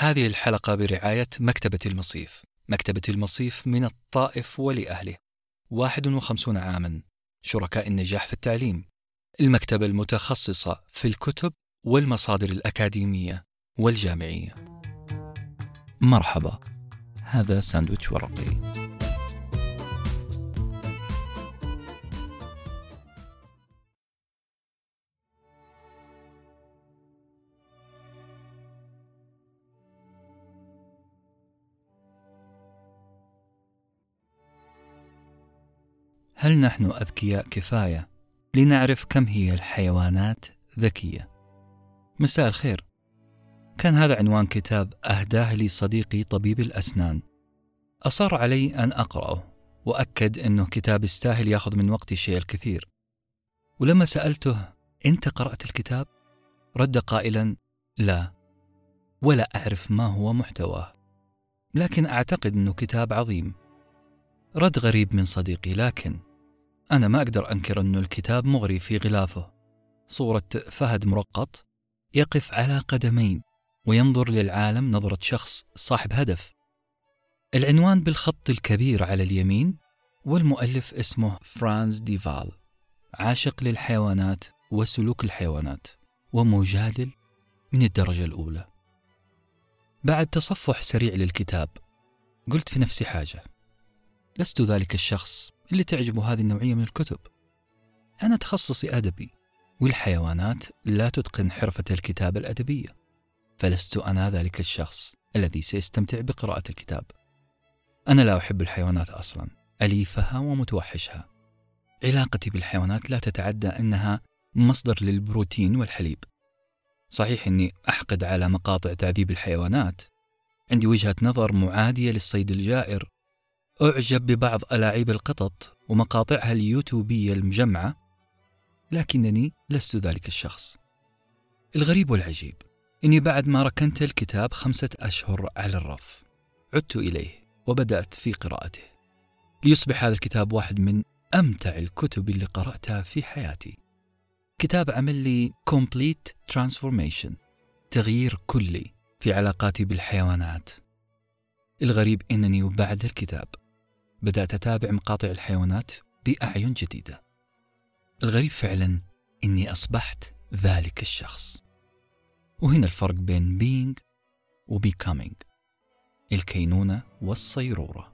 هذه الحلقة برعاية مكتبة المصيف. مكتبة المصيف من الطائف ولأهله. 51 عاما. شركاء النجاح في التعليم. المكتبة المتخصصة في الكتب والمصادر الأكاديمية والجامعية. مرحبا. هذا ساندويتش ورقي. هل نحن أذكياء كفاية لنعرف كم هي الحيوانات ذكية؟ مساء الخير كان هذا عنوان كتاب أهداه لي صديقي طبيب الأسنان أصر علي أن أقرأه وأكد أنه كتاب يستاهل ياخذ من وقتي الشيء الكثير ولما سألته أنت قرأت الكتاب؟ رد قائلا لا ولا أعرف ما هو محتواه لكن أعتقد أنه كتاب عظيم رد غريب من صديقي لكن أنا ما أقدر أنكر أن الكتاب مغري في غلافه. صورة فهد مرقط يقف على قدمين وينظر للعالم نظرة شخص صاحب هدف. العنوان بالخط الكبير على اليمين والمؤلف اسمه فرانز ديفال عاشق للحيوانات وسلوك الحيوانات ومجادل من الدرجة الأولى. بعد تصفح سريع للكتاب قلت في نفسي حاجة لست ذلك الشخص. اللي تعجبه هذه النوعية من الكتب. أنا تخصصي أدبي والحيوانات لا تتقن حرفة الكتابة الأدبية فلست أنا ذلك الشخص الذي سيستمتع بقراءة الكتاب. أنا لا أحب الحيوانات أصلا. أليفها ومتوحشها. علاقتي بالحيوانات لا تتعدى أنها مصدر للبروتين والحليب. صحيح أني أحقد على مقاطع تعذيب الحيوانات. عندي وجهة نظر معادية للصيد الجائر. أعجب ببعض ألاعيب القطط ومقاطعها اليوتيوبية المجمعة لكنني لست ذلك الشخص. الغريب والعجيب إني بعد ما ركنت الكتاب خمسة أشهر على الرف عدت إليه وبدأت في قراءته. ليصبح هذا الكتاب واحد من أمتع الكتب اللي قرأتها في حياتي. كتاب عمل لي complete transformation تغيير كلي في علاقاتي بالحيوانات. الغريب إنني وبعد الكتاب بدأت أتابع مقاطع الحيوانات بأعين جديدة. الغريب فعلا إني أصبحت ذلك الشخص. وهنا الفرق بين being و becoming الكينونة والصيرورة.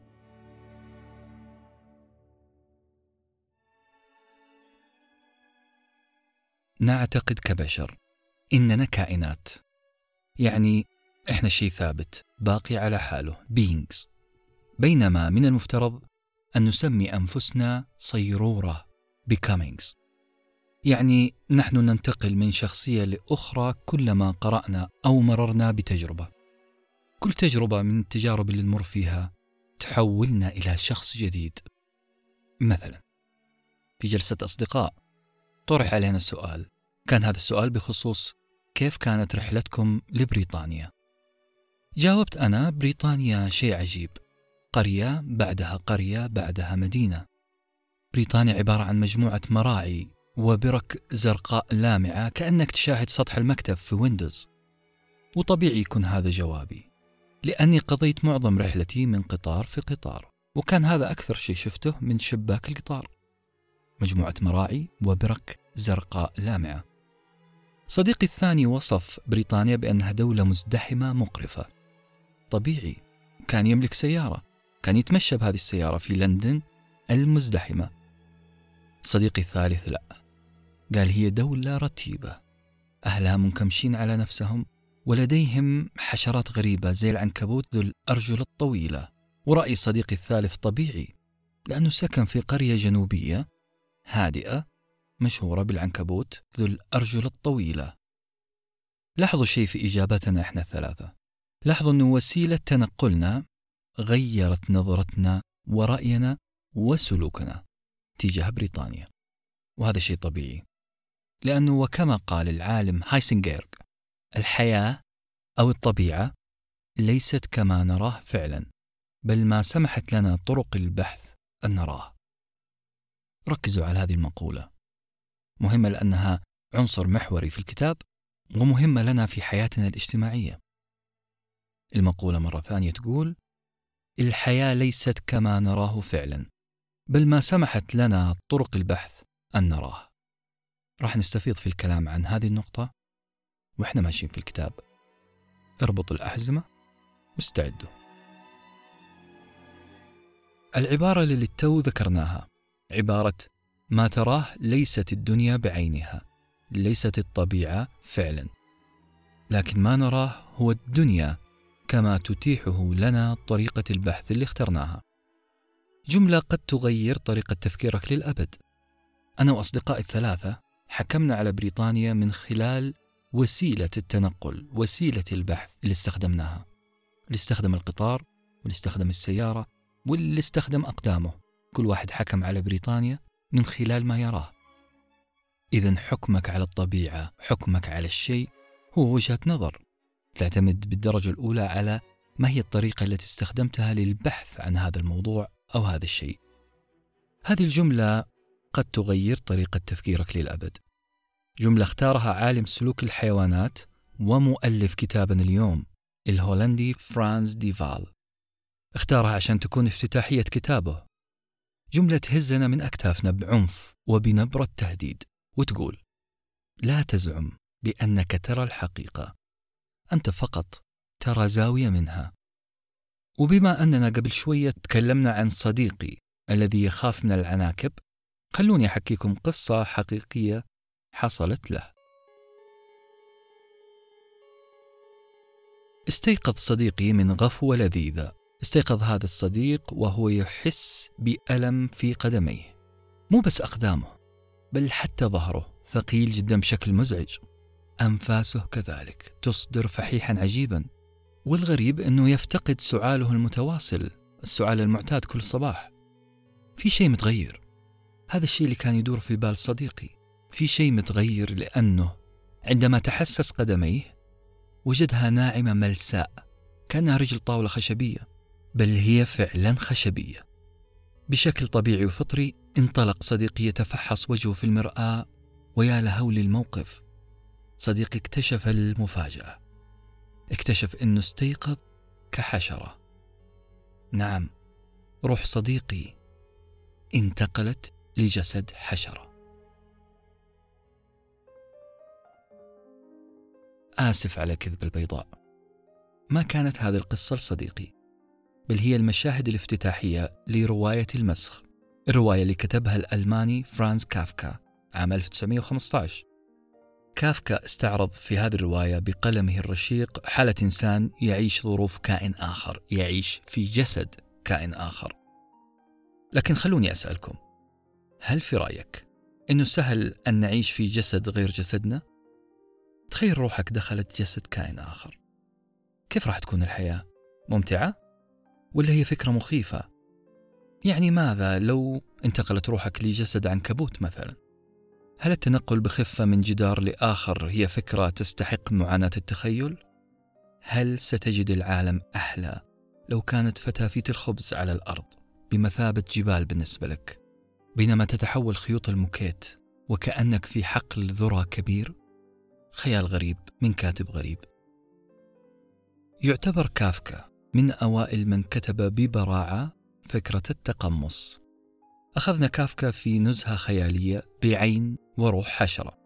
نعتقد كبشر إننا كائنات يعني إحنا شيء ثابت باقي على حاله beings بينما من المفترض أن نسمي أنفسنا صيرورة becomings. يعني نحن ننتقل من شخصية لأخرى كلما قرأنا أو مررنا بتجربة. كل تجربة من التجارب اللي نمر فيها تحولنا إلى شخص جديد. مثلا في جلسة أصدقاء طرح علينا السؤال كان هذا السؤال بخصوص كيف كانت رحلتكم لبريطانيا؟ جاوبت أنا بريطانيا شيء عجيب. قرية بعدها قرية بعدها مدينة. بريطانيا عبارة عن مجموعة مراعي وبرك زرقاء لامعة كأنك تشاهد سطح المكتب في ويندوز. وطبيعي يكون هذا جوابي، لأني قضيت معظم رحلتي من قطار في قطار، وكان هذا أكثر شيء شفته من شباك القطار. مجموعة مراعي وبرك زرقاء لامعة. صديقي الثاني وصف بريطانيا بأنها دولة مزدحمة مقرفة. طبيعي، كان يملك سيارة كان يتمشى بهذه السيارة في لندن المزدحمة. صديقي الثالث لا. قال هي دولة رتيبة. أهلها منكمشين على نفسهم ولديهم حشرات غريبة زي العنكبوت ذو الأرجل الطويلة. ورأي صديقي الثالث طبيعي لأنه سكن في قرية جنوبية هادئة مشهورة بالعنكبوت ذو الأرجل الطويلة. لاحظوا شيء في إجابتنا إحنا الثلاثة. لاحظوا أن وسيلة تنقلنا غيرت نظرتنا ورأينا وسلوكنا تجاه بريطانيا. وهذا شيء طبيعي. لأنه وكما قال العالم هايسنجيرغ الحياة أو الطبيعة ليست كما نراه فعلا بل ما سمحت لنا طرق البحث أن نراه. ركزوا على هذه المقولة. مهمة لأنها عنصر محوري في الكتاب ومهمة لنا في حياتنا الاجتماعية. المقولة مرة ثانية تقول الحياة ليست كما نراه فعلا بل ما سمحت لنا طرق البحث أن نراه. راح نستفيض في الكلام عن هذه النقطة وإحنا ماشيين في الكتاب. اربطوا الأحزمة واستعدوا. العبارة اللي التو ذكرناها عبارة ما تراه ليست الدنيا بعينها ليست الطبيعة فعلا لكن ما نراه هو الدنيا كما تتيحه لنا طريقة البحث اللي اخترناها. جملة قد تغير طريقة تفكيرك للأبد. أنا وأصدقائي الثلاثة حكمنا على بريطانيا من خلال وسيلة التنقل وسيلة البحث اللي استخدمناها. اللي استخدم القطار واللي استخدم السيارة واللي استخدم أقدامه. كل واحد حكم على بريطانيا من خلال ما يراه. إذا حكمك على الطبيعة حكمك على الشيء هو وجهة نظر. تعتمد بالدرجة الأولى على ما هي الطريقة التي استخدمتها للبحث عن هذا الموضوع أو هذا الشيء. هذه الجملة قد تغير طريقة تفكيرك للأبد. جملة اختارها عالم سلوك الحيوانات ومؤلف كتابنا اليوم الهولندي فرانز ديفال. اختارها عشان تكون افتتاحية كتابه. جملة تهزنا من أكتافنا بعنف وبنبرة تهديد وتقول لا تزعم بأنك ترى الحقيقة. أنت فقط ترى زاوية منها. وبما أننا قبل شوية تكلمنا عن صديقي الذي يخاف من العناكب خلوني أحكيكم قصة حقيقية حصلت له. استيقظ صديقي من غفوة لذيذة. استيقظ هذا الصديق وهو يحس بألم في قدميه. مو بس أقدامه بل حتى ظهره ثقيل جدا بشكل مزعج. أنفاسه كذلك. تصدر فحيحا عجيبا. والغريب أنه يفتقد سعاله المتواصل السعال المعتاد كل صباح. في شيء متغير. هذا الشيء اللي كان يدور في بال صديقي. في شيء متغير لأنه عندما تحسس قدميه وجدها ناعمة ملساء كأنها رجل طاولة خشبية. بل هي فعلا خشبية. بشكل طبيعي وفطري انطلق صديقي يتفحص وجهه في المرآة ويا لهول الموقف. صديقي اكتشف المفاجأة. اكتشف إنه استيقظ كحشرة. نعم روح صديقي انتقلت لجسد حشرة. آسف على كذب البيضاء. ما كانت هذه القصة لصديقي بل هي المشاهد الافتتاحية لرواية المسخ الرواية اللي كتبها الألماني فرانز كافكا عام 1915 كافكا استعرض في هذه الرواية بقلمه الرشيق حالة إنسان يعيش ظروف كائن آخر يعيش في جسد كائن آخر لكن خلوني أسألكم هل في رأيك أنه سهل أن نعيش في جسد غير جسدنا؟ تخيل روحك دخلت جسد كائن آخر كيف راح تكون الحياة؟ ممتعة؟ ولا هي فكرة مخيفة؟ يعني ماذا لو انتقلت روحك لجسد عنكبوت مثلا؟ هل التنقل بخفة من جدار لآخر هي فكرة تستحق معاناة التخيل؟ هل ستجد العالم أحلى لو كانت فتافيت الخبز على الأرض بمثابة جبال بالنسبة لك بينما تتحول خيوط الموكيت وكأنك في حقل ذرة كبير؟ خيال غريب من كاتب غريب يعتبر كافكا من أوائل من كتب ببراعة فكرة التقمص أخذنا كافكا في نزهة خيالية بعين وروح حشرة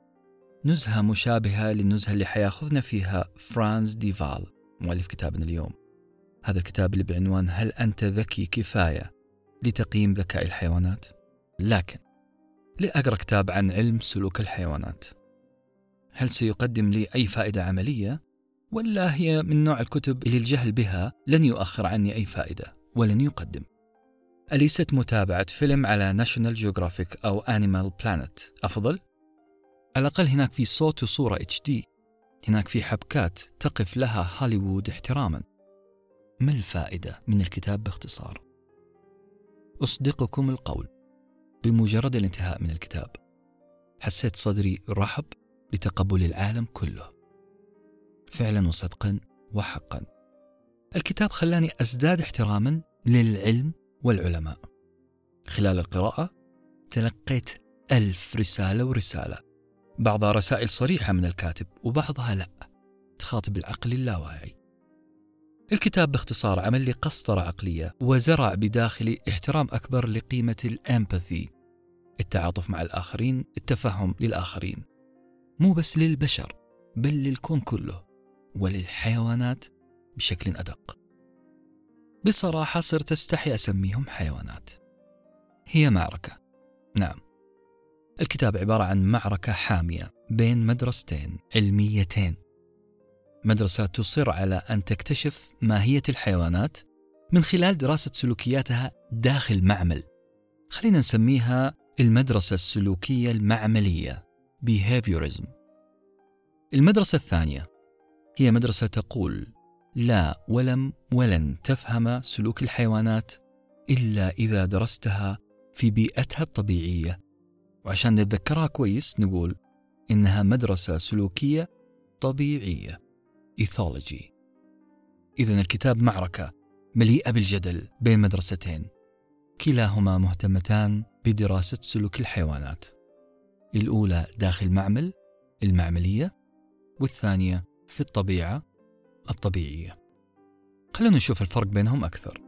نزهة مشابهة للنزهة اللي حيأخذنا فيها فرانز ديفال مؤلف كتابنا اليوم هذا الكتاب اللي بعنوان هل أنت ذكي كفاية لتقييم ذكاء الحيوانات؟ لكن لأقرأ كتاب عن علم سلوك الحيوانات هل سيقدم لي أي فائدة عملية؟ ولا هي من نوع الكتب اللي الجهل بها لن يؤخر عني أي فائدة ولن يقدم أليست متابعة فيلم على National Geographic أو Animal Planet أفضل؟ على الأقل هناك في صوت وصورة اتش دي هناك في حبكات تقف لها هوليوود احتراما. ما الفائدة من الكتاب باختصار؟ أصدقكم القول. بمجرد الانتهاء من الكتاب. حسيت صدري رحب لتقبل العالم كله. فعلا وصدقا وحقا. الكتاب خلاني أزداد احتراما للعلم والعلماء. خلال القراءة تلقيت ألف رسالة ورسالة. بعضها رسائل صريحة من الكاتب وبعضها لا. تخاطب العقل اللاواعي. الكتاب باختصار عمل لي قسطرة عقلية وزرع بداخلي احترام أكبر لقيمة الأمباثي. التعاطف مع الآخرين التفهم للآخرين. مو بس للبشر بل للكون كله. وللحيوانات بشكل أدق. بصراحة صرت أستحي أسميهم حيوانات. هي معركة. نعم. الكتاب عبارة عن معركة حامية بين مدرستين علميتين. مدرسة تصر على أن تكتشف ماهية الحيوانات من خلال دراسة سلوكياتها داخل معمل. خلينا نسميها المدرسة السلوكية المعملية behaviorism. المدرسة الثانية هي مدرسة تقول لا ولم ولن تفهم سلوك الحيوانات إلا إذا درستها في بيئتها الطبيعية. وعشان نتذكرها كويس نقول إنها مدرسة سلوكية طبيعية. إيثولوجي. إذا الكتاب معركة مليئة بالجدل بين مدرستين. كلاهما مهتمتان بدراسة سلوك الحيوانات. الأولى داخل معمل المعملية والثانية في الطبيعة. الطبيعية خلونا نشوف الفرق بينهم أكثر.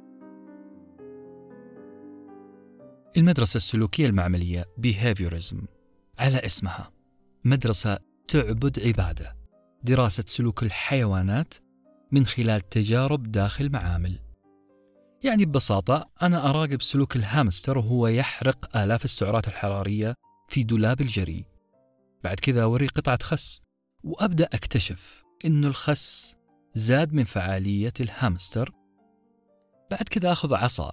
المدرسة السلوكية المعملية behaviorism على اسمها. مدرسة تعبد عبادة. دراسة سلوك الحيوانات من خلال تجارب داخل معامل. يعني ببساطة أنا أراقب سلوك الهامستر وهو يحرق آلاف السعرات الحرارية في دولاب الجري. بعد كذا أوريه قطعة خس وأبدأ أكتشف أن الخس زاد من فعالية الهامستر. بعد كذا أخذ عصا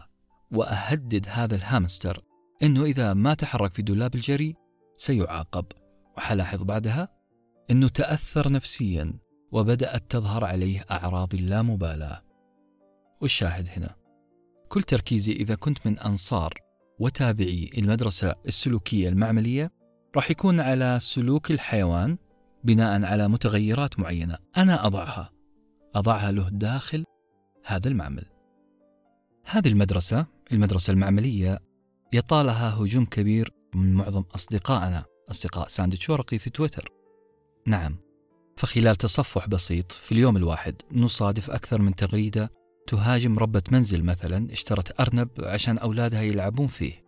وأهدد هذا الهامستر أنه إذا ما تحرك في دولاب الجري سيعاقب. وحلاحظ بعدها أنه تأثر نفسيا وبدأت تظهر عليه أعراض اللامبالاة. والشاهد هنا كل تركيزي إذا كنت من أنصار وتابعي المدرسة السلوكية المعملية راح يكون على سلوك الحيوان بناء على متغيرات معينة. أنا أضعها. أضعها له داخل هذا المعمل. هذه المدرسة المدرسة المعملية يطالها هجوم كبير من معظم أصدقائنا أصدقاء ساندويتش ورقي في تويتر. نعم فخلال تصفح بسيط في اليوم الواحد نصادف أكثر من تغريدة تهاجم ربة منزل مثلا اشترت أرنب عشان أولادها يلعبون فيه.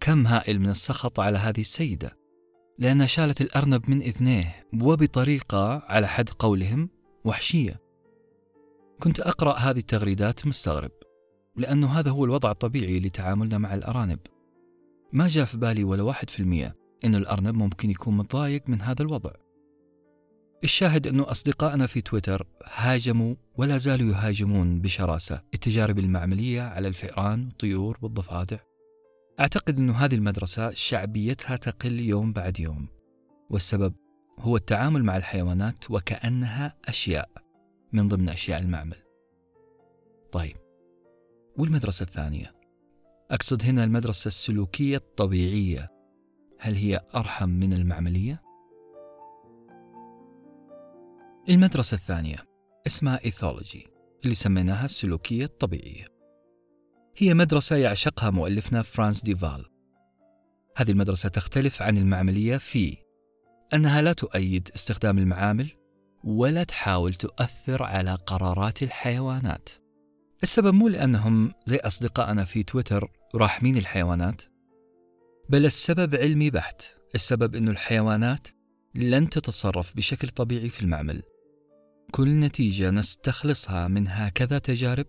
كم هائل من السخط على هذه السيدة. لأنها شالت الأرنب من إذنيه وبطريقة على حد قولهم وحشية. كنت أقرأ هذه التغريدات مستغرب لأنه هذا هو الوضع الطبيعي لتعاملنا مع الأرانب. ما جاء في بالي ولا واحد في المية أن الأرنب ممكن يكون متضايق من هذا الوضع. الشاهد أنه أصدقائنا في تويتر هاجموا ولا زالوا يهاجمون بشراسة التجارب المعملية على الفئران والطيور والضفادع. أعتقد أن هذه المدرسة شعبيتها تقل يوم بعد يوم والسبب هو التعامل مع الحيوانات وكأنها أشياء. من ضمن أشياء المعمل. طيب والمدرسة الثانية؟ أقصد هنا المدرسة السلوكية الطبيعية. هل هي أرحم من المعملية؟ المدرسة الثانية اسمها ethology اللي سميناها السلوكية الطبيعية. هي مدرسة يعشقها مؤلفنا فرانس ديفال. هذه المدرسة تختلف عن المعملية في أنها لا تؤيد استخدام المعامل ولا تحاول تؤثر على قرارات الحيوانات. السبب مو لأنهم زي أصدقائنا في تويتر راحمين الحيوانات بل السبب علمي بحت. السبب أن الحيوانات لن تتصرف بشكل طبيعي في المعمل. كل نتيجة نستخلصها من هكذا تجارب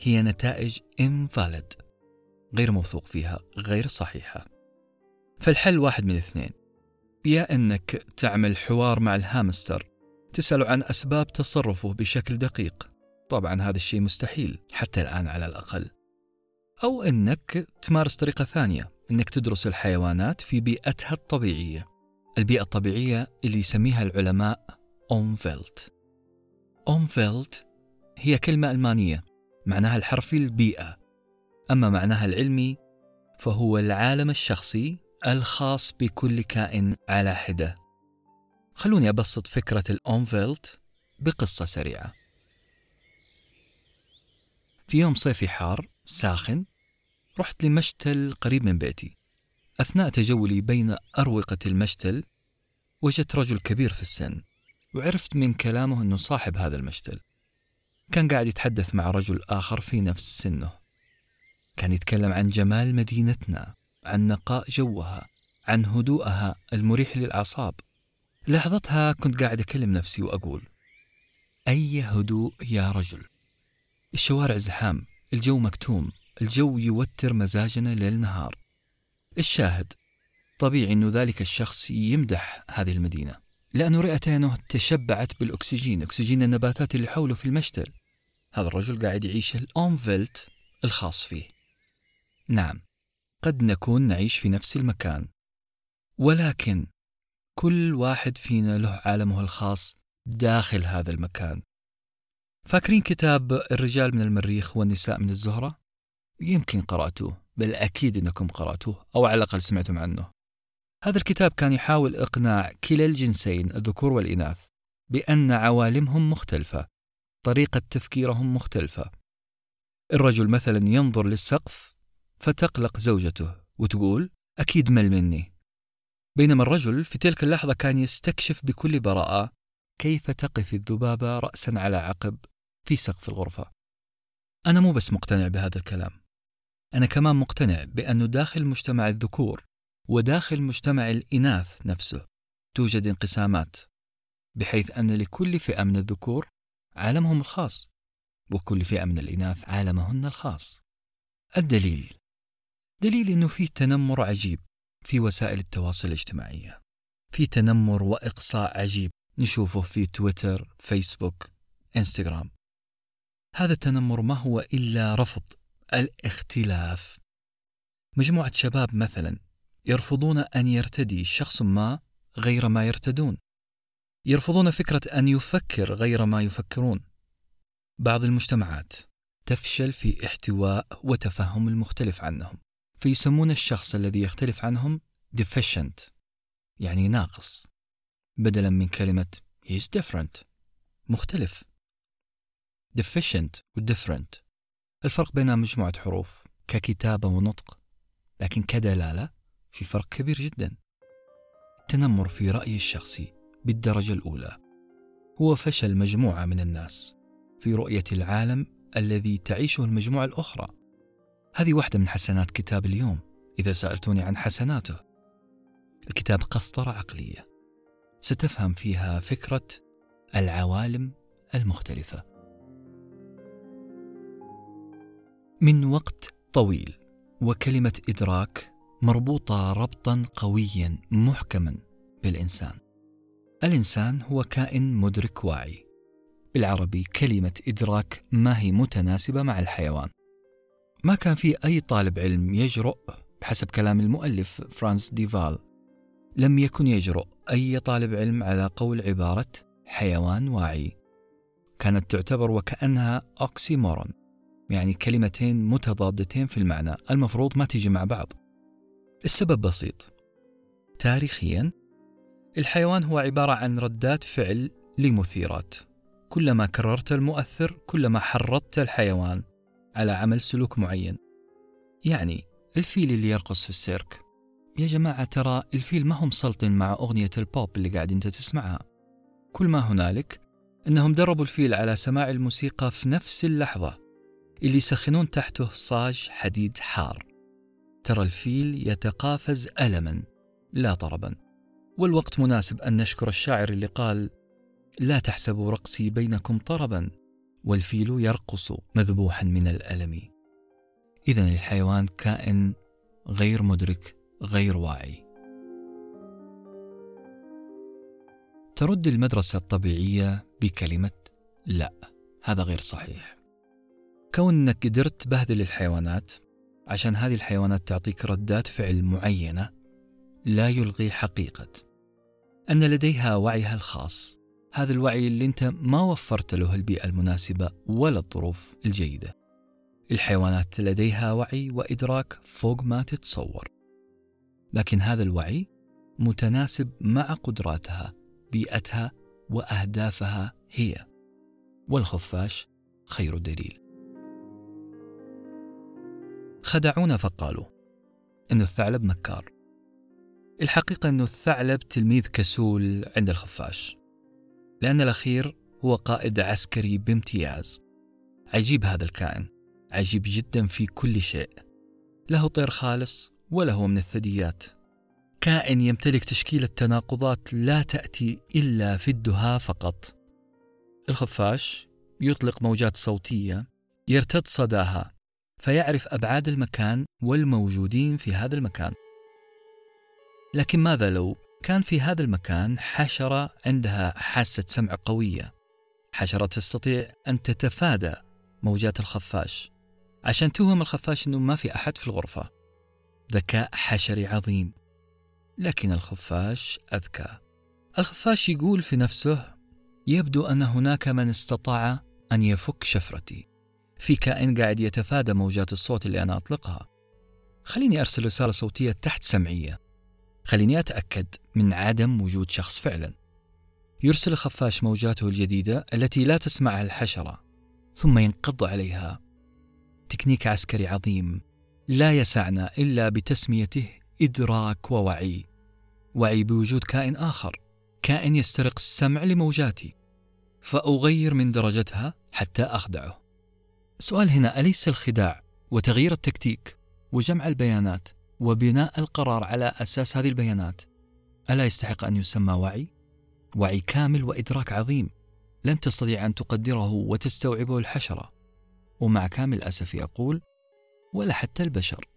هي نتائج invalid غير موثوق فيها غير صحيحة. فالحل واحد من اثنين. يا أنك تعمل حوار مع الهامستر تسأل عن أسباب تصرفه بشكل دقيق. طبعا هذا الشيء مستحيل حتى الآن على الأقل. أو أنك تمارس طريقة ثانية أنك تدرس الحيوانات في بيئتها الطبيعية. البيئة الطبيعية اللي يسميها العلماء Umwelt Umwelt هي كلمة ألمانية معناها الحرفي البيئة. أما معناها العلمي فهو العالم الشخصي الخاص بكل كائن على حدة. خلوني أبسط فكرة ال Umwelt بقصة سريعة. في يوم صيفي حار ساخن رحت لمشتل قريب من بيتي. أثناء تجولي بين أروقة المشتل وجدت رجل كبير في السن وعرفت من كلامه أنه صاحب هذا المشتل. كان قاعد يتحدث مع رجل آخر في نفس سنه. كان يتكلم عن جمال مدينتنا عن نقاء جوها عن هدوءها المريح للأعصاب. لحظتها كنت قاعد أكلم نفسي وأقول أي هدوء يا رجل. الشوارع زحام الجو مكتوم الجو يوتر مزاجنا ليل نهار. الشاهد طبيعي أنه ذلك الشخص يمدح هذه المدينة لأنه رئتينه تشبعت بالأكسجين أكسجين النباتات اللي حوله في المشتل. هذا الرجل قاعد يعيش الأونفيلت الخاص فيه. نعم قد نكون نعيش في نفس المكان. ولكن كل واحد فينا له عالمه الخاص داخل هذا المكان. فاكرين كتاب الرجال من المريخ والنساء من الزهرة؟ يمكن قرأتوه بل أكيد أنكم قرأتوه أو على الأقل سمعتم عنه. هذا الكتاب كان يحاول إقناع كلا الجنسين الذكور والإناث بأن عوالمهم مختلفة طريقة تفكيرهم مختلفة. الرجل مثلا ينظر للسقف فتقلق زوجته وتقول أكيد مل مني. بينما الرجل في تلك اللحظة كان يستكشف بكل براءة كيف تقف الذبابة رأسا على عقب في سقف الغرفة. أنا مو بس مقتنع بهذا الكلام. أنا كمان مقتنع بأنه داخل مجتمع الذكور وداخل مجتمع الإناث نفسه توجد انقسامات بحيث أن لكل فئة من الذكور عالمهم الخاص وكل فئة من الإناث عالمهن الخاص. الدليل. دليل أنه في تنمر عجيب. في وسائل التواصل الاجتماعية في تنمر وإقصاء عجيب نشوفه في تويتر فيسبوك إنستغرام. هذا التنمر ما هو إلا رفض الاختلاف. مجموعة شباب مثلا يرفضون أن يرتدي شخص ما غير ما يرتدون. يرفضون فكرة أن يفكر غير ما يفكرون. بعض المجتمعات تفشل في احتواء وتفهم المختلف عنهم. فيسمون الشخص الذي يختلف عنهم deficient يعني ناقص بدلا من كلمة he's different مختلف. deficient و different. الفرق بينها مجموعة حروف ككتابة ونطق لكن كدلالة في فرق كبير جدا. التنمر في رأيي الشخصي بالدرجة الأولى. هو فشل مجموعة من الناس في رؤية العالم الذي تعيشه المجموعة الأخرى. هذه واحدة من حسنات كتاب اليوم إذا سألتوني عن حسناته. الكتاب قسطرة عقلية. ستفهم فيها فكرة العوالم المختلفة. من وقت طويل وكلمة إدراك مربوطة ربطا قويا محكما بالإنسان. الإنسان هو كائن مدرك واعي. بالعربي كلمة إدراك ما هي متناسبة مع الحيوان. ما كان في أي طالب علم يجرؤ بحسب كلام المؤلف فرانس ديفال. لم يكن يجرؤ أي طالب علم على قول عبارة حيوان واعي. كانت تعتبر وكأنها oxymoron يعني كلمتين متضادتين في المعنى المفروض ما تجي مع بعض. السبب بسيط. تاريخيا الحيوان هو عبارة عن ردات فعل لمثيرات. كلما كررت المؤثر كلما حرضت الحيوان. على عمل سلوك معين. يعني الفيل اللي يرقص في السيرك. يا جماعة ترى الفيل ما هم سلطن مع أغنية البوب اللي قاعد أنت تسمعها. كل ما هنالك أنهم دربوا الفيل على سماع الموسيقى في نفس اللحظة اللي يسخنون تحته صاج حديد حار. ترى الفيل يتقافز ألما لا طربا. والوقت مناسب أن نشكر الشاعر اللي قال لا تحسبوا رقصي بينكم طربا. والفيل يرقص مذبوحا من الألم. إذا الحيوان كائن غير مدرك غير واعي. ترد المدرسة الطبيعية بكلمة لا هذا غير صحيح. كونك قدرت تبهدل الحيوانات عشان هذه الحيوانات تعطيك ردات فعل معينة لا يلغي حقيقة. أن لديها وعيها الخاص. هذا الوعي اللي أنت ما وفرت له البيئة المناسبة ولا الظروف الجيدة. الحيوانات لديها وعي وإدراك فوق ما تتصور. لكن هذا الوعي متناسب مع قدراتها بيئتها وأهدافها هي. والخفاش خير دليل. خدعونا فقالوا أن الثعلب مكار. الحقيقة أن الثعلب تلميذ كسول عند الخفاش. لأن الأخير هو قائد عسكري بامتياز. عجيب هذا الكائن. عجيب جدا في كل شيء. له طير خالص ولا هو من الثدييات. كائن يمتلك تشكيلة تناقضات لا تأتي إلا في الدهاء فقط. الخفاش يطلق موجات صوتية يرتد صداها فيعرف أبعاد المكان والموجودين في هذا المكان. لكن ماذا لو كان في هذا المكان حشرة عندها حاسة سمع قوية. حشرة تستطيع أن تتفادى موجات الخفاش. عشان توهم الخفاش أنه ما في أحد في الغرفة. ذكاء حشري عظيم. لكن الخفاش أذكى. الخفاش يقول في نفسه يبدو أن هناك من استطاع أن يفك شفرتي. في كائن قاعد يتفادى موجات الصوت اللي أنا أطلقها. خليني أرسل رسالة صوتية تحت سمعية. خليني أتأكد من عدم وجود شخص فعلا. يرسل الخفاش موجاته الجديدة التي لا تسمعها الحشرة ثم ينقض عليها. تكنيك عسكري عظيم لا يسعنا إلا بتسميته إدراك ووعي. وعي بوجود كائن آخر كائن يسترق السمع لموجاتي. فأغير من درجتها حتى أخدعه. السؤال هنا أليس الخداع وتغيير التكتيك وجمع البيانات وبناء القرار على أساس هذه البيانات. ألا يستحق أن يسمى وعي؟ وعي كامل وإدراك عظيم. لن تستطيع أن تقدره وتستوعبه الحشرة. ومع كامل أسفي أقول ولا حتى البشر.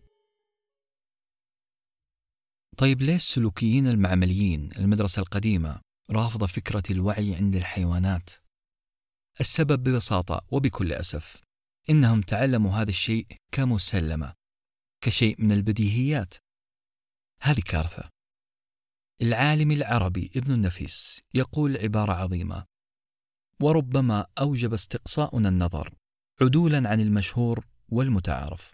طيب ليش السلوكيين المعمليين المدرسة القديمة رافضة فكرة الوعي عند الحيوانات؟ السبب ببساطة وبكل أسف إنهم تعلموا هذا الشيء كمسلمة. كشيء من البديهيات. هذه كارثة. العالم العربي ابن النفيس يقول عبارة عظيمة. وربما أوجب استقصاؤنا النظر عدولا عن المشهور والمتعارف.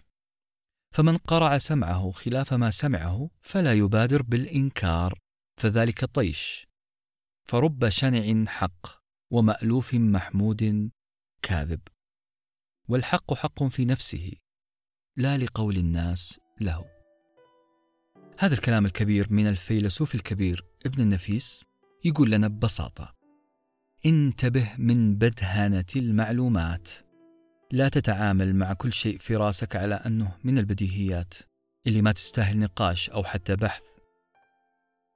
فمن قرع سمعه خلاف ما سمعه فلا يبادر بالإنكار فذلك طيش. فرب شنع حق ومألوف محمود كاذب. والحق حق في نفسه لا لقول الناس له. هذا الكلام الكبير من الفيلسوف الكبير ابن النفيس يقول لنا ببساطة انتبه من بدهنه المعلومات. لا تتعامل مع كل شيء في راسك على أنه من البديهيات اللي ما تستاهل نقاش أو حتى بحث.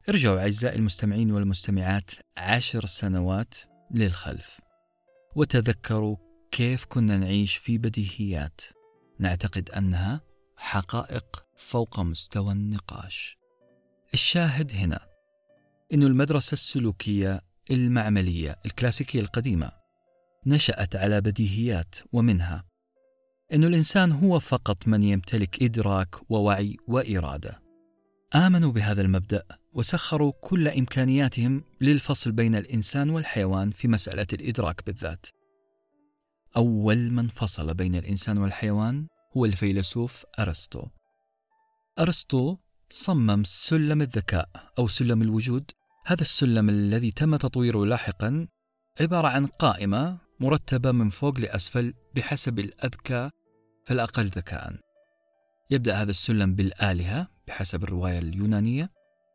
ارجعوا أعزائي المستمعين والمستمعات عشر سنوات للخلف وتذكروا كيف كنا نعيش في بديهيات. نعتقد أنها حقائق فوق مستوى النقاش. الشاهد هنا انه المدرسة السلوكية المعملية الكلاسيكية القديمة نشأت على بديهيات ومنها انه الإنسان هو فقط من يمتلك إدراك ووعي وإرادة. آمنوا بهذا المبدأ وسخروا كل إمكانياتهم للفصل بين الإنسان والحيوان في مسألة الإدراك بالذات. أول من فصل بين الإنسان والحيوان هو الفيلسوف أرسطو. أرسطو صمم سلم الذكاء أو سلم الوجود، هذا السلم الذي تم تطويره لاحقا عبارة عن قائمة مرتبة من فوق لأسفل بحسب الأذكى فالأقل ذكاء. يبدأ هذا السلم بالآلهة بحسب الرواية اليونانية،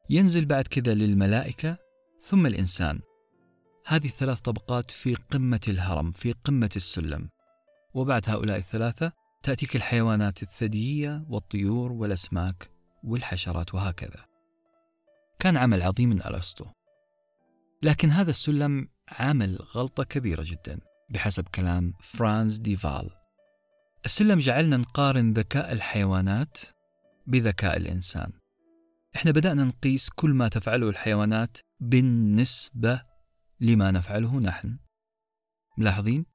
ينزل بعد كذا للملائكة ثم الإنسان هذه الثلاث طبقات في قمة الهرم في قمة السلم. وبعد هؤلاء الثلاثة تأتيك الحيوانات الثديية والطيور والأسماك والحشرات وهكذا. كان عمل عظيم من أرسطو. لكن هذا السلم عمل غلطة كبيرة جدا بحسب كلام فرانز ديفال. السلم جعلنا نقارن ذكاء الحيوانات بذكاء الإنسان. إحنا بدأنا نقيس كل ما تفعله الحيوانات بالنسبة لما نفعله نحن. ملاحظين؟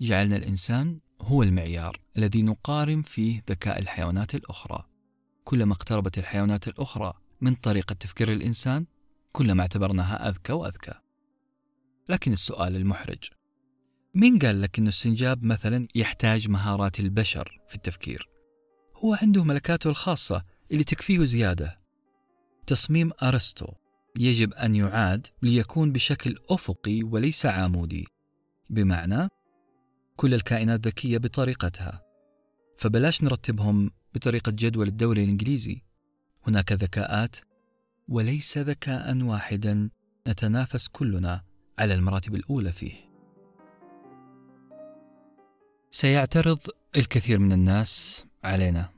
جعلنا الإنسان هو المعيار الذي نقارن فيه ذكاء الحيوانات الأخرى. كلما اقتربت الحيوانات الأخرى من طريقة تفكير الإنسان كلما اعتبرناها أذكى وأذكى. لكن السؤال المحرج مين قال لك أن السنجاب مثلا يحتاج مهارات البشر في التفكير؟ هو عنده ملكاته الخاصة اللي تكفيه زيادة. تصميم أرسطو. يجب أن يعاد ليكون بشكل أفقي وليس عامودي بمعنى كل الكائنات ذكية بطريقتها. فبلاش نرتبهم بطريقة جدول الدوري الإنجليزي. هناك ذكاءات وليس ذكاء واحدا نتنافس كلنا على المراتب الأولى فيه. سيعترض الكثير من الناس علينا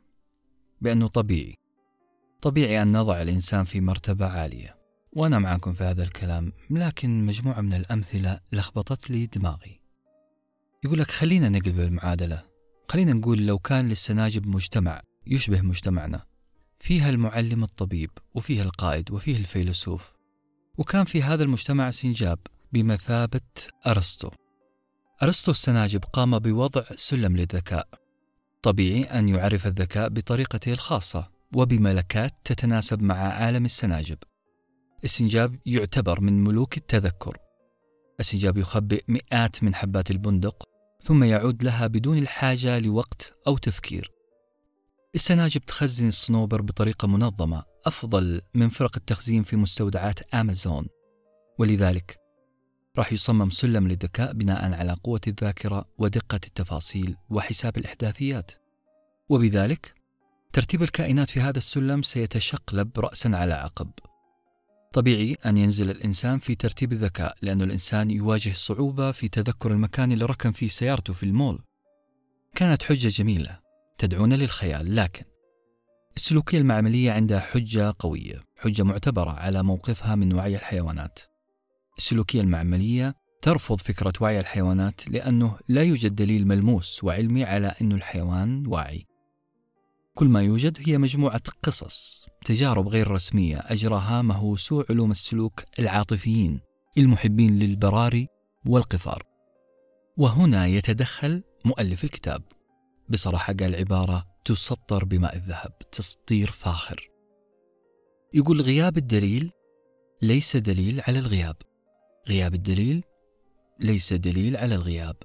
بأنه طبيعي. طبيعي أن نضع الإنسان في مرتبة عالية. وأنا معكم في هذا الكلام لكن مجموعة من الأمثلة لخبطت لي دماغي. يقول لك خلينا نقلب المعادلة. خلينا نقول لو كان للسناجب مجتمع يشبه مجتمعنا فيها المعلم الطبيب وفيه القائد وفيه الفيلسوف وكان في هذا المجتمع سنجاب بمثابة أرسطو. أرسطو السناجب قام بوضع سلم للذكاء طبيعي أن يعرف الذكاء بطريقته الخاصة وبملكات تتناسب مع عالم السناجب. السنجاب يعتبر من ملوك التذكر. السنجاب يخبئ مئات من حبات البندق ثم يعود لها بدون الحاجة لوقت أو تفكير. السناجب تخزن الصنوبر بطريقة منظمة أفضل من فرق التخزين في مستودعات آمازون. ولذلك راح يصمم سلم للذكاء بناء على قوة الذاكرة ودقة التفاصيل وحساب الإحداثيات. وبذلك ترتيب الكائنات في هذا السلم سيتشقلب رأسا على عقب. طبيعي أن ينزل الإنسان في ترتيب الذكاء لأن الإنسان يواجه صعوبة في تذكر المكان اللي ركن فيه سيارته في المول. كانت حجة جميلة تدعونا للخيال لكن السلوكية المعملية عندها حجة قوية حجة معتبرة على موقفها من وعي الحيوانات. السلوكية المعملية ترفض فكرة وعي الحيوانات لأنه لا يوجد دليل ملموس وعلمي على أن الحيوان واعي. كل ما يوجد هي مجموعة قصص. تجارب غير رسمية أجراها مهوسو علوم السلوك العاطفيين المحبين للبراري والقفار. وهنا يتدخل مؤلف الكتاب. بصراحة قال عبارة تسطر بماء الذهب تسطير فاخر. يقول غياب الدليل ليس دليل على الغياب. غياب الدليل ليس دليل على الغياب.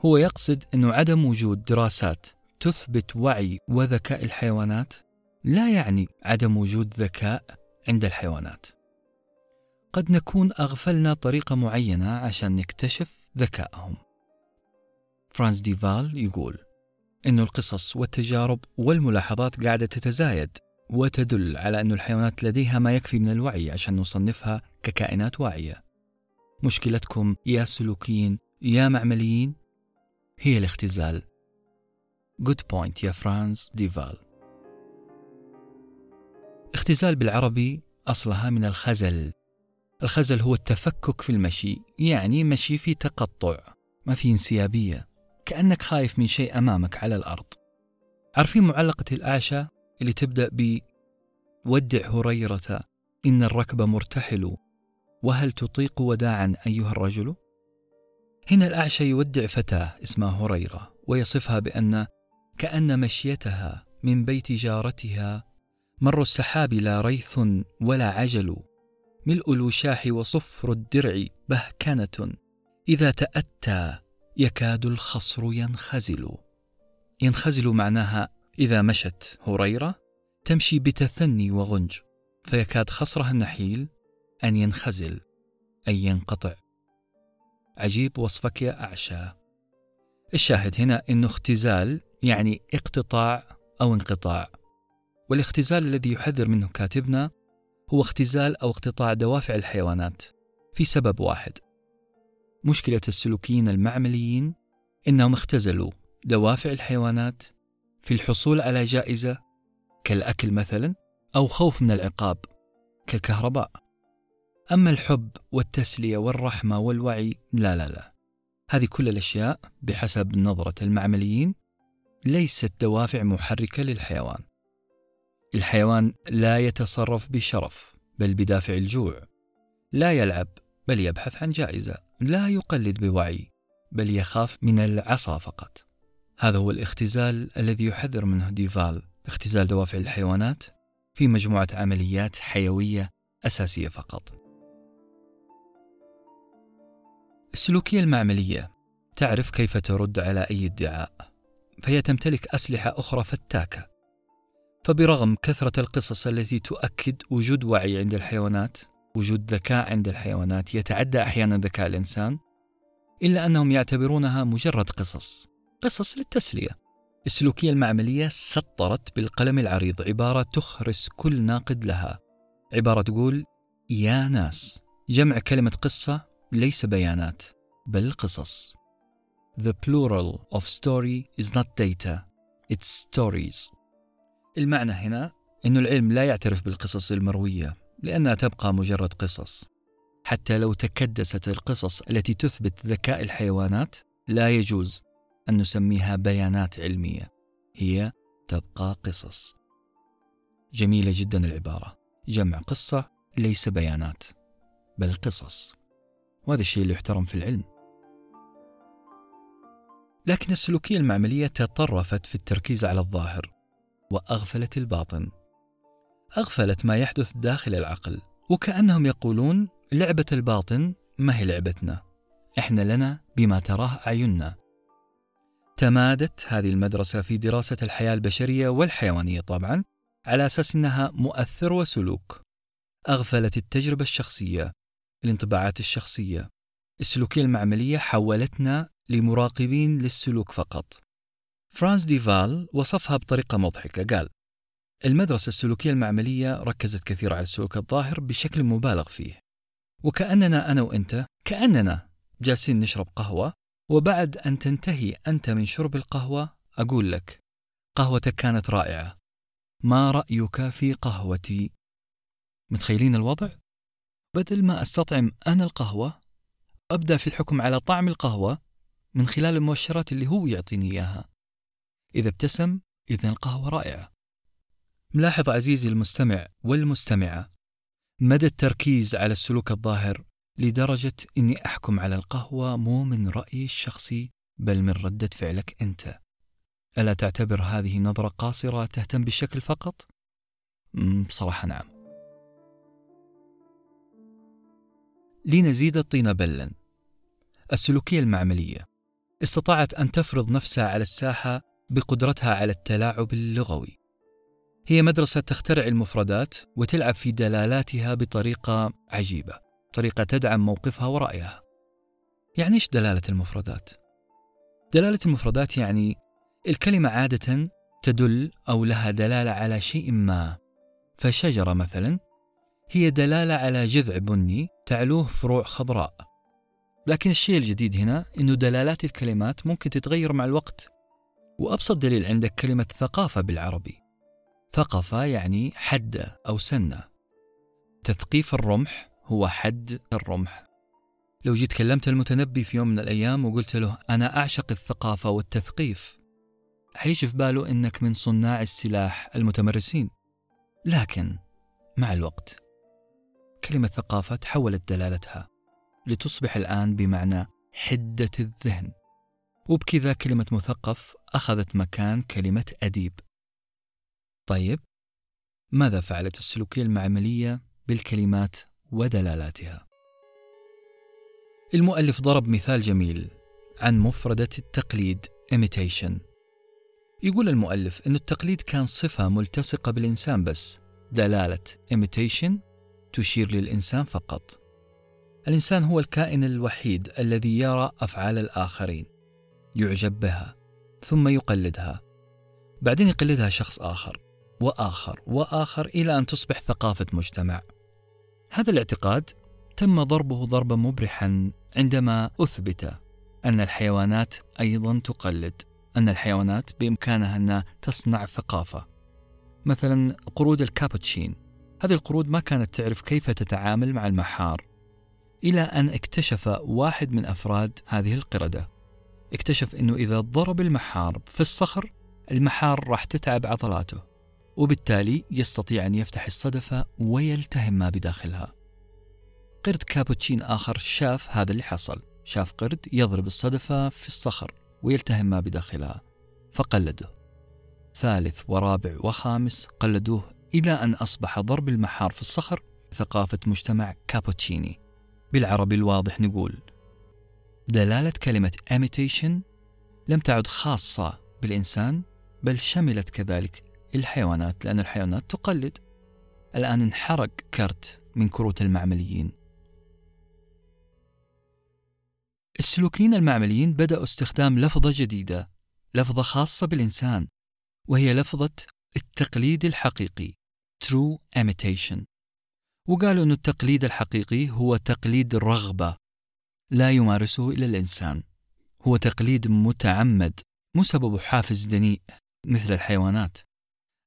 هو يقصد أنه عدم وجود دراسات تثبت وعي وذكاء الحيوانات لا يعني عدم وجود ذكاء عند الحيوانات. قد نكون أغفلنا طريقة معينة عشان نكتشف ذكائهم فرانس ديفال يقول أن القصص والتجارب والملاحظات قاعدة تتزايد وتدل على أن الحيوانات لديها ما يكفي من الوعي عشان نصنفها ككائنات واعية. مشكلتكم يا سلوكيين يا معمليين؟ هي الاختزال. good point يا فرانز ديفال. اختزال بالعربي أصلها من الخزل الخزل هو التفكك في المشي يعني مشي في تقطع ما في انسيابية كأنك خايف من شيء أمامك على الأرض عارفين معلقة الأعشى اللي تبدأ ب ودع هريرة إن الركب مرتحل وهل تطيق وداعا أيها الرجل؟ هنا الأعشى يودع فتاة اسمها هريرة ويصفها بأن كأن مشيتها من بيت جارتها مر السحاب لا ريث ولا عجل ملء الوشاح وصفر الدرع بهكنة إذا تأتى يكاد الخصر ينخزل. ينخزل معناها إذا مشت هريرة تمشي بتثني وغنج فيكاد خصرها النحيل أن ينخزل أي ينقطع. عجيب وصفك يا أعشى. الشاهد هنا أنه اختزال يعني اقتطاع أو انقطاع. والاختزال الذي يحذر منه كاتبنا هو اختزال أو اقتطاع دوافع الحيوانات في سبب واحد. مشكلة السلوكيين المعمليين إنهم اختزلوا دوافع الحيوانات في الحصول على جائزة كالأكل مثلا أو خوف من العقاب كالكهرباء. أما الحب والتسلية والرحمة والوعي لا لا لا. هذه كل الأشياء بحسب نظرة المعمليين ليست دوافع محركة للحيوان. الحيوان لا يتصرف بشرف بل بدافع الجوع. لا يلعب بل يبحث عن جائزة. لا يقلد بوعي بل يخاف من العصا فقط. هذا هو الاختزال الذي يحذر منه ديفال. اختزال دوافع الحيوانات في مجموعة عمليات حيوية أساسية فقط. السلوكية المعملية. تعرف كيف ترد على أي ادعاء. فهي تمتلك أسلحة أخرى فتاكة. فبرغم كثرة القصص التي تؤكد وجود وعي عند الحيوانات وجود ذكاء عند الحيوانات يتعدى أحيانا ذكاء الإنسان إلا أنهم يعتبرونها مجرد قصص قصص للتسلية. السلوكية المعملية سطرت بالقلم العريض عبارة تخرس كل ناقد لها. عبارة تقول يا ناس جمع كلمة قصة ليس بيانات بل قصص. The plural of story is not data, it's stories. المعنى هنا أن العلم لا يعترف بالقصص المروية لأنها تبقى مجرد قصص. حتى لو تكدست القصص التي تثبت ذكاء الحيوانات لا يجوز أن نسميها بيانات علمية. هي تبقى قصص. جميلة جدا العبارة. جمع قصة ليس بيانات بل قصص. وهذا الشيء اللي يحترم في العلم. لكن السلوكية المعملية تطرفت في التركيز على الظاهر وأغفلت الباطن. أغفلت ما يحدث داخل العقل وكأنهم يقولون لعبة الباطن ما هي لعبتنا إحنا لنا بما تراه أعيننا. تمادت هذه المدرسة في دراسة الحياة البشرية والحيوانية طبعا على أساس أنها مؤثر وسلوك. أغفلت التجربة الشخصية الانطباعات الشخصية. السلوكية المعملية حولتنا لمراقبين للسلوك فقط. فرانس ديفال وصفها بطريقة مضحكة قال المدرسة السلوكية المعملية ركزت كثير على السلوك الظاهر بشكل مبالغ فيه وكأننا أنا وأنت كأننا جالسين نشرب قهوة وبعد أن تنتهي أنت من شرب القهوة أقول لك قهوتك كانت رائعة ما رأيك في قهوتي؟ متخيلين الوضع؟ بدل ما أستطعم أنا القهوة أبدأ في الحكم على طعم القهوة من خلال المؤشرات اللي هو يعطيني إياها إذا ابتسم إذا القهوة رائعة. ملاحظ عزيزي المستمع والمستمعة مدى التركيز على السلوك الظاهر لدرجة إني أحكم على القهوة مو من رأيي الشخصي بل من ردة فعلك أنت. ألا تعتبر هذه نظرة قاصرة تهتم بالشكل فقط؟ بصراحة نعم. لنزيد الطين بلا. السلوكية المعملية. استطاعت أن تفرض نفسها على الساحة بقدرتها على التلاعب اللغوي. هي مدرسة تخترع المفردات وتلعب في دلالاتها بطريقة عجيبة، طريقة تدعم موقفها ورأيها. يعني إيش دلالة المفردات؟ دلالة المفردات يعني الكلمة عادة تدل أو لها دلالة على شيء ما. فشجرة مثلا هي دلالة على جذع بني تعلوه فروع خضراء. لكن الشيء الجديد هنا أنه دلالات الكلمات ممكن تتغير مع الوقت وأبسط دليل عندك كلمة ثقافة بالعربي. ثقافة يعني حد أو سنة. تثقيف الرمح هو حد الرمح. لو جيت كلمت المتنبي في يوم من الأيام وقلت له أنا أعشق الثقافة والتثقيف حيجي في باله إنك من صناع السلاح المتمرسين. لكن مع الوقت كلمة ثقافة تحولت دلالتها لتصبح الآن بمعنى حدة الذهن. وبكذا كلمة مثقف أخذت مكان كلمة أديب. طيب ماذا فعلت السلوكية المعملية بالكلمات ودلالاتها؟ المؤلف ضرب مثال جميل عن مفردة التقليد imitation. يقول المؤلف أن التقليد كان صفة ملتصقة بالإنسان بس. دلالة imitation تشير للإنسان فقط. الإنسان هو الكائن الوحيد الذي يرى أفعال الآخرين. يعجب بها ثم يقلدها. بعدين يقلدها شخص آخر وآخر وآخر إلى أن تصبح ثقافة مجتمع. هذا الاعتقاد تم ضربه ضربا مبرحا عندما أثبت أن الحيوانات أيضا تقلد أن الحيوانات بإمكانها أن تصنع ثقافة. مثلا قرود الكابوتشين. هذه القرود ما كانت تعرف كيف تتعامل مع المحار إلى أن اكتشف واحد من أفراد هذه القردة. اكتشف أنه إذا ضرب المحار في الصخر المحار راح تتعب عضلاته وبالتالي يستطيع أن يفتح الصدفة ويلتهم ما بداخلها. قرد كابوتشين آخر شاف هذا اللي حصل. شاف قرد يضرب الصدفة في الصخر ويلتهم ما بداخلها فقلده. ثالث ورابع وخامس قلدوه إلى أن أصبح ضرب المحار في الصخر ثقافة مجتمع كابوتشيني. بالعربي الواضح نقول دلالة كلمة imitation لم تعد خاصة بالإنسان بل شملت كذلك الحيوانات لأن الحيوانات تقلد. الآن انحرق كرت من كروت المعمليين. السلوكيين المعمليين بدأوا استخدام لفظة جديدة لفظة خاصة بالإنسان وهي لفظة التقليد الحقيقي true imitation. وقالوا أن التقليد الحقيقي هو تقليد الرغبة لا يمارسه إلا الإنسان. هو تقليد متعمد مو حافز دنيء مثل الحيوانات.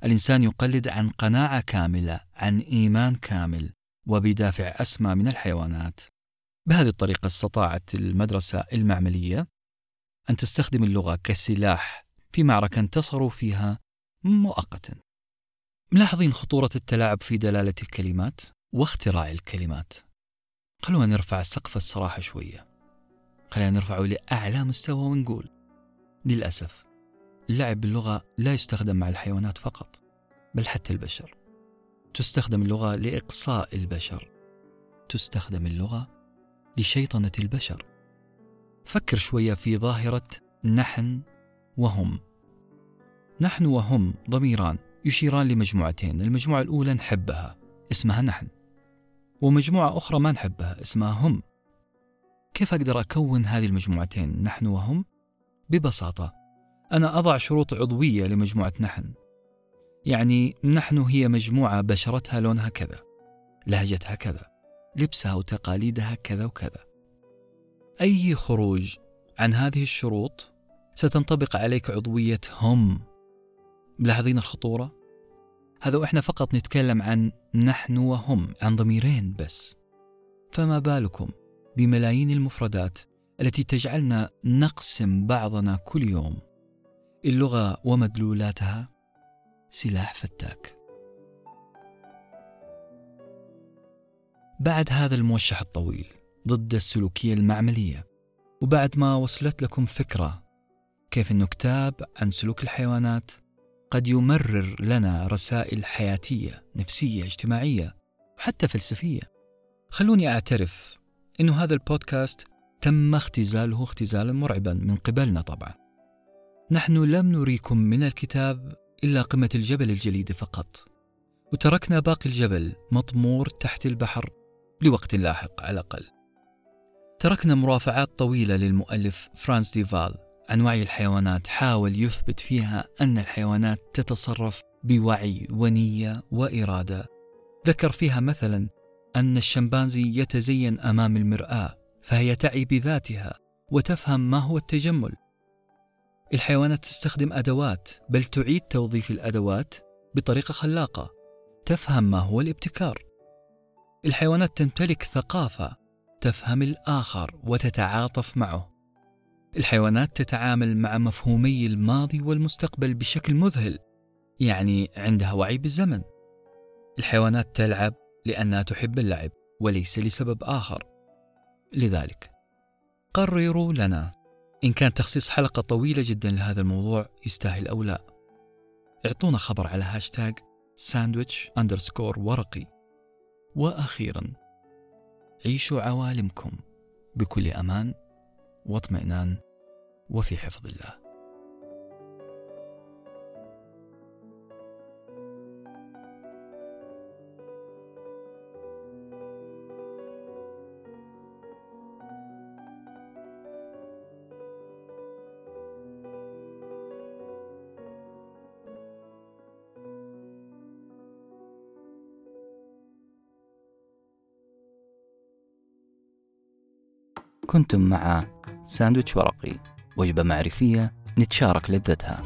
الإنسان يقلد عن قناعة كاملة عن إيمان كامل وبدافع أسمى من الحيوانات. بهذه الطريقة استطاعت المدرسة المعملية أن تستخدم اللغة كسلاح في معركة انتصروا فيها مؤقتا. ملاحظين خطورة التلاعب في دلالة الكلمات واختراع الكلمات. خلونا نرفع سقف الصراحة شوية. خلينا نرفعه لأعلى مستوى ونقول للأسف اللعب باللغة لا يستخدم مع الحيوانات فقط بل حتى البشر. تستخدم اللغة لإقصاء البشر. تستخدم اللغة لشيطنة البشر. فكر شوية في ظاهرة نحن وهم. نحن وهم ضميران يشيران لمجموعتين المجموعة الأولى نحبها اسمها نحن. ومجموعة أخرى ما نحبها اسمها هم كيف أقدر أكون هذه المجموعتين نحن وهم؟ ببساطة أنا أضع شروط عضوية لمجموعة نحن يعني نحن هي مجموعة بشرتها لونها كذا لهجتها كذا لبسها وتقاليدها كذا وكذا أي خروج عن هذه الشروط ستنطبق عليك عضوية هم ملاحظين الخطورة؟ هذا وإحنا فقط نتكلم عن نحن وهم عن ضميرين بس. فما بالكم بملايين المفردات التي تجعلنا نقسم بعضنا كل يوم؟ اللغة ومدلولاتها سلاح فتاك. بعد هذا الموشح الطويل ضد السلوكية المعملية وبعد ما وصلت لكم فكرة كيف أنه كتاب عن سلوك الحيوانات قد يمرر لنا رسائل حياتية نفسية اجتماعية وحتى فلسفية. خلوني أعترف أنه هذا البودكاست تم اختزاله اختزالا مرعبا من قبلنا طبعا. نحن لم نريكم من الكتاب إلا قمة الجبل الجليدي فقط. وتركنا باقي الجبل مطمور تحت البحر لوقت لاحق على الأقل. تركنا مرافعات طويلة للمؤلف فرانس ديفال. عن وعي الحيوانات حاول يثبت فيها أن الحيوانات تتصرف بوعي ونية وإرادة. ذكر فيها مثلا أن الشمبانزي يتزين أمام المرآة فهي تعي بذاتها وتفهم ما هو التجمل. الحيوانات تستخدم أدوات بل تعيد توظيف الأدوات بطريقة خلاقة تفهم ما هو الابتكار. الحيوانات تمتلك ثقافة تفهم الآخر وتتعاطف معه. الحيوانات تتعامل مع مفهومي الماضي والمستقبل بشكل مذهل يعني عندها وعي بالزمن. الحيوانات تلعب لأنها تحب اللعب وليس لسبب آخر. لذلك قرروا لنا إن كان تخصيص حلقة طويلة جدا لهذا الموضوع يستاهل أو لا. اعطونا خبر على هاشتاج ساندويتش أندرسكور ورقي. وأخيرا عيشوا عوالمكم بكل أمان واطمئنان. وفي حفظ الله. كنتم مع ساندويتش ورقي. وجبة معرفية نتشارك لذتها.